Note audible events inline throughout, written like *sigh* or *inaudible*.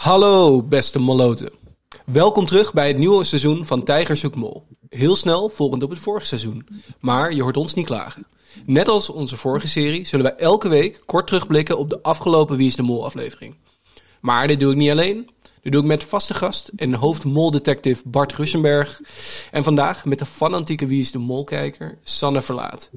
Hallo beste moloten. Welkom terug bij het nieuwe seizoen van Tijger zoekt mol. Heel snel volgend op het vorige seizoen. Maar je hoort ons niet klagen. Net als onze vorige serie zullen wij elke week kort terugblikken op de afgelopen Wie is de Mol aflevering. Maar dit doe ik niet alleen. Dit doe ik met vaste gast en hoofdmoldetective Bart Russenberg. En vandaag met de fanatieke Wie is de Mol kijker Sanne Verlaat.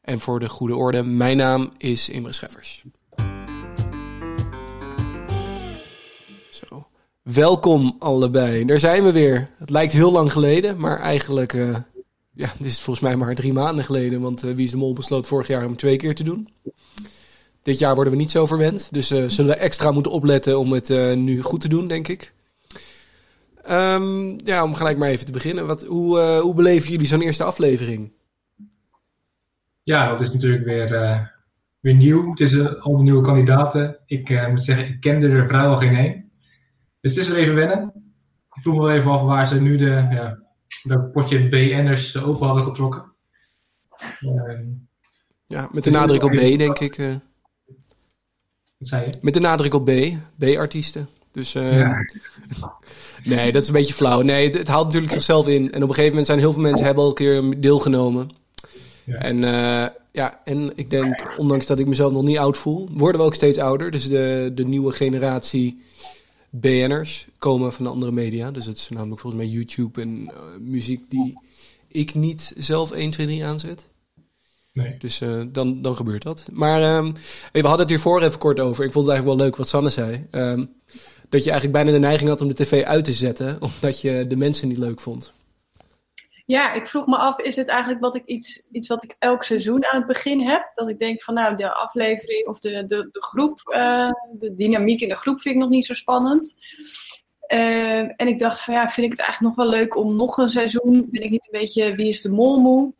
En voor de goede orde, mijn naam is Imre Scheffers. Welkom allebei. Daar zijn we weer. Het lijkt heel lang geleden, maar eigenlijk... eh, ja, dit is volgens mij maar drie maanden geleden. Want eh, Wie is de Mol besloot vorig jaar om twee keer te doen. Dit jaar worden we niet zo verwend. Dus eh, zullen we extra moeten opletten om het nu goed te doen, denk ik. Ehm, ja, om gelijk maar even te beginnen. Wat, hoe, hoe beleven jullie zo'n eerste aflevering? Ja, dat is natuurlijk weer, weer nieuw. Het is al de nieuwe kandidaten. Ik moet zeggen, ik kende er vrijwel geen één. Dus het is weer even wennen. Ik vroeg me wel even af waar ze nu de, ja, de potje BN'ers open hadden getrokken. Ehm, Ja, met de nadruk op B, denk ik. eh. wat zei je? met de nadruk op B. B-artiesten. Dus eh, Ja. *laughs* nee, dat is een beetje flauw. Nee, het, het haalt natuurlijk zichzelf in. En op een gegeven moment zijn heel veel mensen hebben al een keer deelgenomen. Ja. En eh, ja, en ik denk, ondanks dat ik mezelf nog niet oud voel, worden we ook steeds ouder. Dus de, de nieuwe generatie BN'ers komen van de andere media. Dus het is namelijk volgens mij YouTube en eh, muziek die ik niet zelf 1, 2, 3 aanzet. Nee. Dus eh, dan, dan gebeurt dat. Maar ehm, we hadden het hiervoor even kort over. Ik vond het eigenlijk wel leuk wat Sanne zei. Ehm, dat je eigenlijk bijna de neiging had om de tv uit te zetten, omdat je de mensen niet leuk vond. Ja, ik vroeg me af, is het eigenlijk wat ik iets, iets wat ik elk seizoen aan het begin heb? Dat ik denk van nou, de aflevering of de, de, de groep, eh, de dynamiek in de groep vind ik nog niet zo spannend. Ehm, en ik dacht van ja, vind ik het eigenlijk nog wel leuk om nog een seizoen, ben ik niet een beetje wie is de mol moe?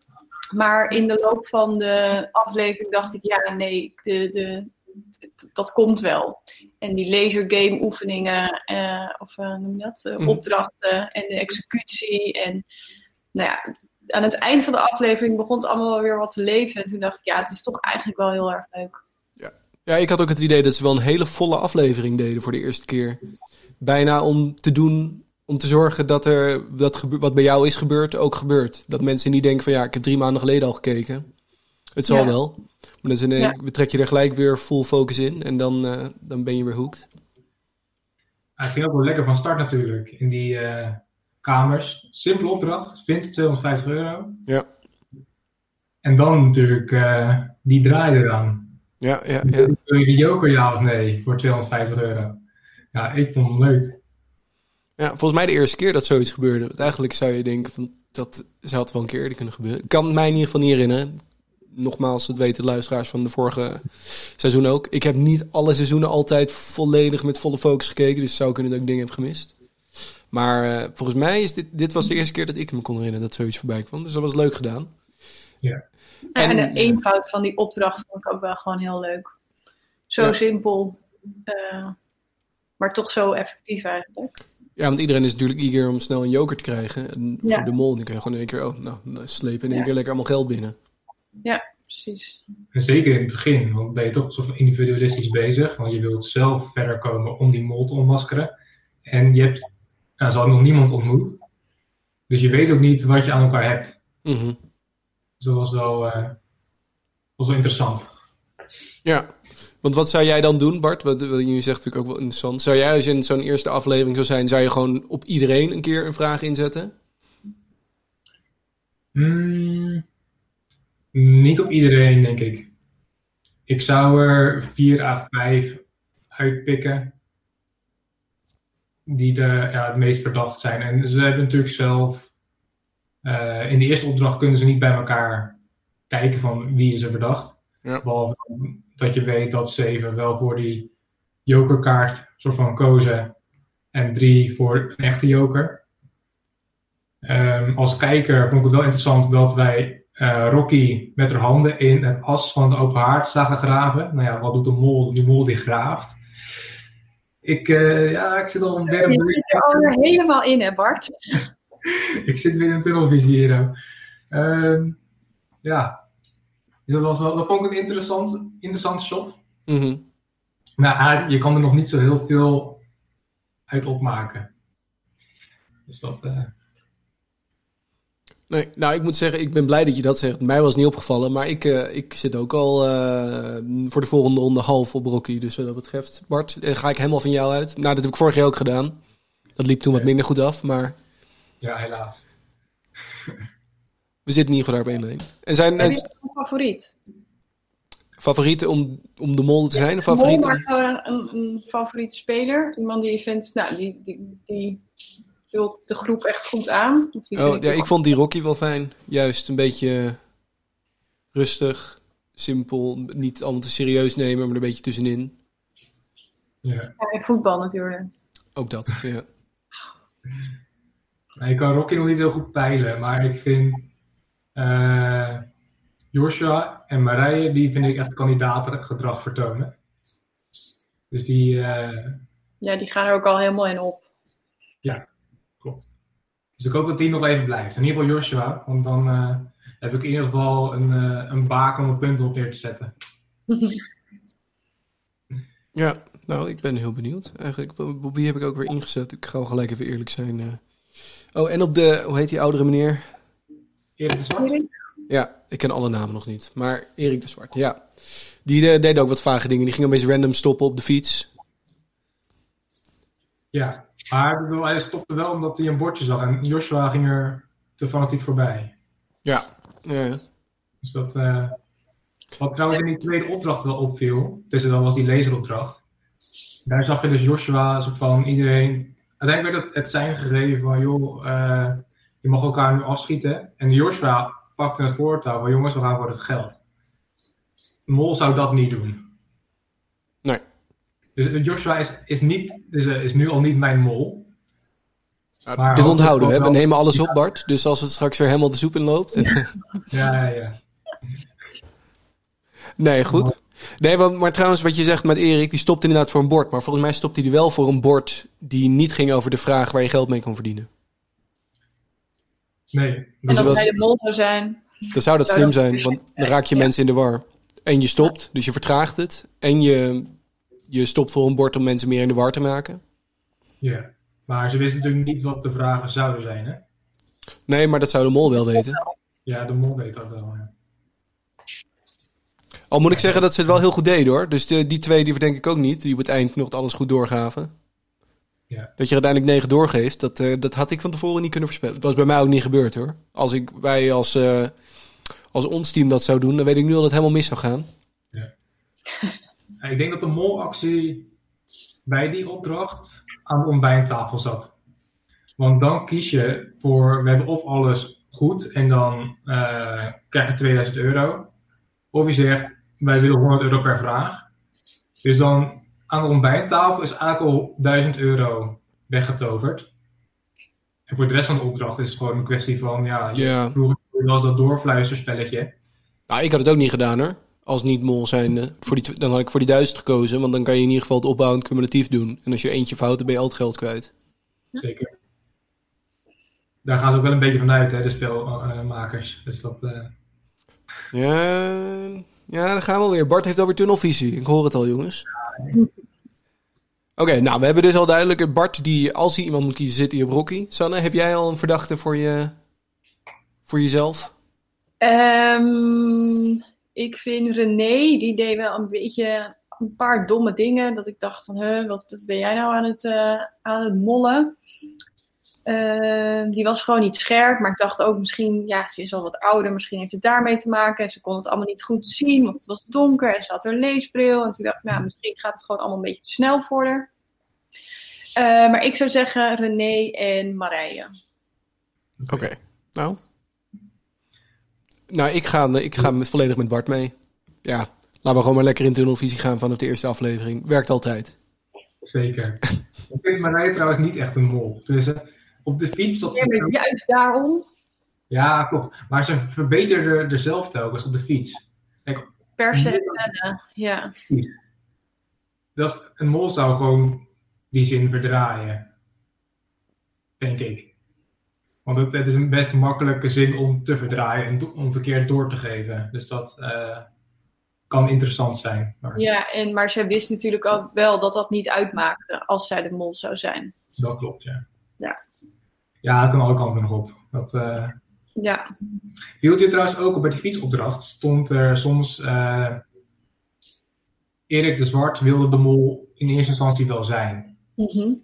Maar in de loop van de aflevering dacht ik ja, nee, de, de, dat komt wel. En die lasergame oefeningen, eh, of eh, noem je dat, Mhm. opdrachten en de executie en nou ja, aan het eind van de aflevering begon het allemaal wel weer wat te leven. En toen dacht ik, ja, het is toch eigenlijk wel heel erg leuk. Ja, ik had ook het idee dat ze wel een hele volle aflevering deden voor de eerste keer. Bijna om te doen, om te zorgen dat er dat wat bij jou is gebeurd, ook gebeurt. Dat mensen niet denken van ja, ik heb drie maanden geleden al gekeken. Het zal Ja. wel. Maar dan Ja. we trek je er gelijk weer full focus in en dan, eh, dan ben je weer hooked. Hij ging ook wel lekker van start natuurlijk. In die eh, kamers. Simpele opdracht. Vind 250 euro. Ja. En dan natuurlijk eh, die draai eraan. Ja, ja, ja. Wil je de joker ja of nee voor 250 euro? Ja, ik vond hem leuk. Ja, volgens mij de eerste keer dat zoiets gebeurde. Want eigenlijk zou je denken van dat zou het wel een keer eerder kunnen gebeuren. Ik kan mij in ieder geval niet herinneren. Nogmaals, dat weten de luisteraars van de vorige seizoen ook. Ik heb niet alle seizoenen altijd volledig met volle focus gekeken. Dus het zou kunnen dat ik dingen heb gemist. Maar eh, volgens mij is dit, dit was de eerste keer dat ik me kon herinneren dat zoiets voorbij kwam. Dus dat was leuk gedaan. En, En- de eenvoud van die opdracht vond ik ook wel gewoon heel leuk. Zo Ja. simpel, eh, maar toch zo effectief eigenlijk. Ja, want iedereen is natuurlijk eager om snel een joker te krijgen. En voor Ja. de mol, dan kun je gewoon in één keer, oh, nou, slepen in één Ja. keer lekker allemaal geld binnen. Ja, precies. En zeker in het begin, want ben je toch zo individualistisch bezig. Want je wilt zelf verder komen om die mol te ontmaskeren. En je hebt, nou, ze hadden nog niemand ontmoet. Dus je weet ook niet wat je aan elkaar hebt. Mhm. Dus dat was wel, eh, was wel interessant. Ja, want wat zou jij dan doen, Bart? Wat, wat je zegt vind ik ook wel interessant. Zou jij als je in zo'n eerste aflevering zou zijn, zou je gewoon op iedereen een keer een vraag inzetten? Hmm, niet op iedereen, denk ik. Ik zou er 4 à 5 uitpikken. Die de, ja, het meest verdacht zijn. En ze hebben natuurlijk zelf. eh, in de eerste opdracht kunnen ze niet bij elkaar kijken van wie is er verdacht. Ja. Behalve dat je weet dat ze even wel voor die jokerkaart soort van kozen. En drie voor een echte joker. Ehm, als kijker vond ik het wel interessant dat wij eh, Rocky met haar handen in het as van de open haard zagen graven. Nou ja, wat doet de mol? Die mol die graaft. Ik, eh, ja, ik zit al een Je zit er helemaal in, hè Bart? *laughs* ik zit weer in een tunnelvisie hier. Ehm, ja, dus dat, was wel, dat vond ik een interessant, interessant shot. Mhm. Maar je kan er nog niet zo heel veel uit opmaken. Dus dat. eh, Nee, nou, ik moet zeggen, ik ben blij dat je dat zegt. Mij was het niet opgevallen, maar ik, eh, ik zit ook al eh, voor de volgende ronde half op Rocky. Dus wat dat betreft, Bart, eh, ga ik helemaal van jou uit. Nou, dat heb ik vorig jaar ook gedaan. Dat liep toen wat minder goed af, maar ja, helaas. *laughs* we zitten in ieder geval daar op één. En zijn een favoriet? favorieten om, om de mol te zijn? Of Mol, favorieten? maar gewoon een, een favoriete speler. Iemand die je vindt, nou, die, die, die vult de groep echt goed aan. Die Oh, ja, ik vond die Rocky wel fijn. Juist een beetje rustig, simpel, niet allemaal te serieus nemen, maar er een beetje tussenin. Ja. Ja, in voetbal natuurlijk. Ook dat, ja. Nou, ik kan Rocky nog niet heel goed peilen, maar ik vind eh, Joshua en Marije, die vind ik echt kandidaten gedrag vertonen. Dus die, eh, Ja, die gaan er ook al helemaal in op. klopt. Dus ik hoop dat die nog even blijft. In ieder geval Joshua, want dan eh, heb ik in ieder geval een, eh, een baken om een punt op neer te zetten. *laughs* Ja, nou, ik ben heel benieuwd. Eigenlijk, wie heb ik ook weer ingezet? Ik ga wel gelijk even eerlijk zijn. eh. Oh, en op de, hoe heet die oudere meneer? Erik de Zwart? Ja, ik ken alle namen nog niet. Maar Erik de Zwart, ja. Die deed ook wat vage dingen. Die ging opeens random stoppen op de fiets. Ja, maar ik bedoel, hij stopte wel omdat hij een bordje zag en Joshua ging er te fanatiek voorbij. Ja. ja. Dus dat, eh, wat trouwens in die tweede opdracht wel opviel, dus dat was die laseropdracht. Daar zag je dus Joshua, soort van iedereen. Uiteindelijk werd het, het zijn gegeven van, joh, eh, je mag elkaar nu afschieten. En Joshua pakte het voortouw van, jongens, we gaan voor het geld. Mol zou dat niet doen. Dus Joshua is, is, niet, dus, eh, is nu al niet mijn mol. Maar dit onthouden we. wel- We nemen alles op, Bart. Dus als het straks weer helemaal de soep in loopt. Ja, ja, ja. nee, goed. Nee, want, maar trouwens, wat je zegt met Erik, die stopt inderdaad voor een bord. Maar volgens mij stopt hij er wel voor een bord die niet ging over de vraag waar je geld mee kon verdienen. Nee. En Dus dat was- hij de mol zou zijn. Dan zou dat slim zijn, want dan raak je mensen in de war. En je stopt, dus je vertraagt het. En je, je stopt voor een bord om mensen meer in de war te maken. Ja. Maar ze wisten natuurlijk niet wat de vragen zouden zijn, hè? Nee, maar dat zou de mol wel weten. Ja, de mol weet dat wel. Ja. Al moet ik zeggen dat ze het wel heel goed deden hoor. Dus de, die twee die verdenk ik ook niet. Die op het eind nog alles goed doorgaven. Ja. Dat je er uiteindelijk negen doorgeeft, dat, eh, dat had ik van tevoren niet kunnen voorspellen. Het was bij mij ook niet gebeurd hoor. Als ik, wij als, eh, als ons team dat zou doen, dan weet ik nu al dat het helemaal mis zou gaan. Ja, *laughs* Ik denk dat de molactie bij die opdracht aan de ontbijttafel zat. Want dan kies je voor, we hebben of alles goed en dan eh, krijg je 2000 euro. Of je zegt, wij willen 100 euro per vraag. Dus dan aan de ontbijttafel is eigenlijk al 1000 euro weggetoverd. En voor de rest van de opdracht is het gewoon een kwestie van, Ja. vroeger was dat doorfluisterspelletje. Nou, ik had het ook niet gedaan hoor. Als niet-mol zijnde. Voor die, dan had ik voor die duizend gekozen, want dan kan je in ieder geval het opbouwend cumulatief doen. En als je eentje fout, dan ben je al het geld kwijt. Zeker. Daar gaan ze ook wel een beetje vanuit, hè, de spelmakers. Dus dat, eh, Ja, ja, daar gaan we alweer. Bart heeft alweer tunnelvisie. Ik hoor het al, jongens. Oké, nou, we hebben dus al duidelijk... Bart, die, als hij iemand moet kiezen, zit hij op Rocky. Sanne, heb jij al een verdachte voor, je, voor jezelf? Ehm, ik vind René, die deed wel een beetje een paar domme dingen. Dat ik dacht van, huh, wat, ben jij nou aan het, eh, aan het mollen? Ehm, die was gewoon niet scherp, maar ik dacht ook misschien, ja, ze is al wat ouder, misschien heeft het daarmee te maken. En ze kon het allemaal niet goed zien, want het was donker en ze had een leesbril. En toen dacht ik, nou, misschien gaat het gewoon allemaal een beetje te snel voor haar. Eh, maar ik zou zeggen René en Marije. Oké, nou. Nou, ik ga, ik ga met, volledig met Bart mee. Ja, laten we gewoon maar lekker in tunnelvisie gaan vanaf de eerste aflevering. Werkt altijd. zeker. *laughs* ik vind Marije trouwens niet echt een mol. Dus eh, op de fiets dat Ja, maar ze... juist daarom, Ja, klopt. Maar ze verbeterde er zelf telkens op de fiets. Kijk, per se, ja. dat is, een mol zou gewoon die zin verdraaien. Denk ik. Want het, het is een best makkelijke zin om te verdraaien en do- om verkeerd door te geven. Dus dat, eh, kan interessant zijn. Maar Ja, en, maar zij wist natuurlijk ook wel dat dat niet uitmaakte als zij de mol zou zijn. dat klopt, ja. Ja. Ja, het kan alle kanten nog op. Dat, eh Ja, viel je trouwens ook op bij de fietsopdracht. Stond er soms... eh, Erik de Zwart wilde de mol in eerste instantie wel zijn. Mhm.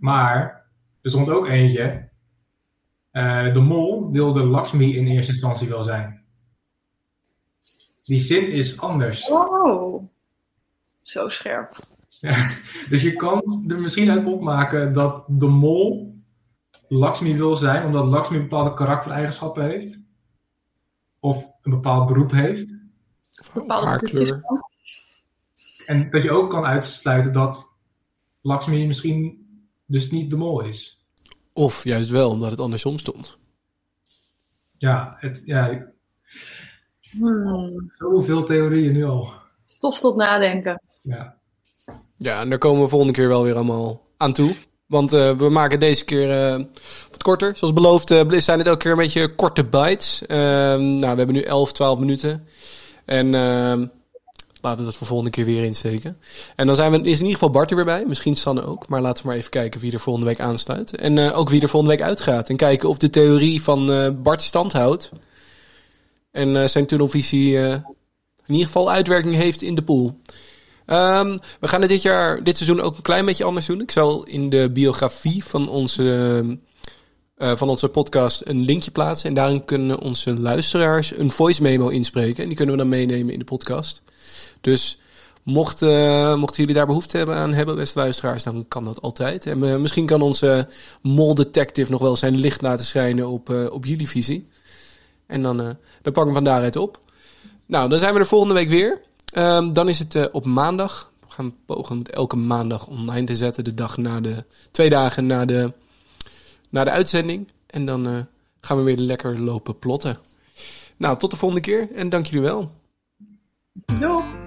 Maar er stond ook eentje. Eh, de mol wilde Lakshmi in eerste instantie wel zijn. Die zin is anders. Oh, zo scherp. Ja, *laughs* dus je kan er misschien uit opmaken dat de mol Lakshmi wil zijn, omdat Lakshmi bepaalde karaktereigenschappen heeft. Of een bepaald beroep heeft. Of Bepaalde van. En dat je ook kan uitsluiten dat Lakshmi misschien dus niet de mol is. Of juist wel, omdat het andersom stond. Ja, het, ja Hmm. zoveel theorieën nu al. Stof tot nadenken. Ja. Ja, en daar komen we volgende keer wel weer allemaal aan toe. Want eh, we maken deze keer eh, wat korter. Zoals beloofd eh, zijn het elke keer een beetje korte bites. Ehm, nou, we hebben nu 11, 12 minuten. En ehm, laten we dat voor volgende keer weer insteken. En dan zijn we, is in ieder geval Bart er weer bij. Misschien Sanne ook. Maar laten we maar even kijken wie er volgende week aansluit. En eh, ook wie er volgende week uitgaat. En kijken of de theorie van eh, Bart stand houdt. En eh, zijn tunnelvisie in ieder geval uitwerking heeft in de pool. Ehm, we gaan het dit jaar, dit seizoen ook een klein beetje anders doen. Ik zal in de biografie van onze, eh, van onze podcast een linkje plaatsen. En daarin kunnen onze luisteraars een voice memo inspreken. En die kunnen we dan meenemen in de podcast. Dus eh, mochten jullie daar behoefte hebben aan hebben, beste luisteraars, dan kan dat altijd. En eh, misschien kan onze mol detective nog wel zijn licht laten schijnen op, op jullie visie. En dan, dan pakken we van daaruit op. Nou, dan zijn we er volgende week weer. Ehm, dan is het op maandag. We gaan pogen het elke maandag online te zetten. De dag na de. Twee dagen na de, na de uitzending. En dan eh, gaan we weer lekker lopen plotten. Nou, tot de volgende keer en dank jullie wel. Doei!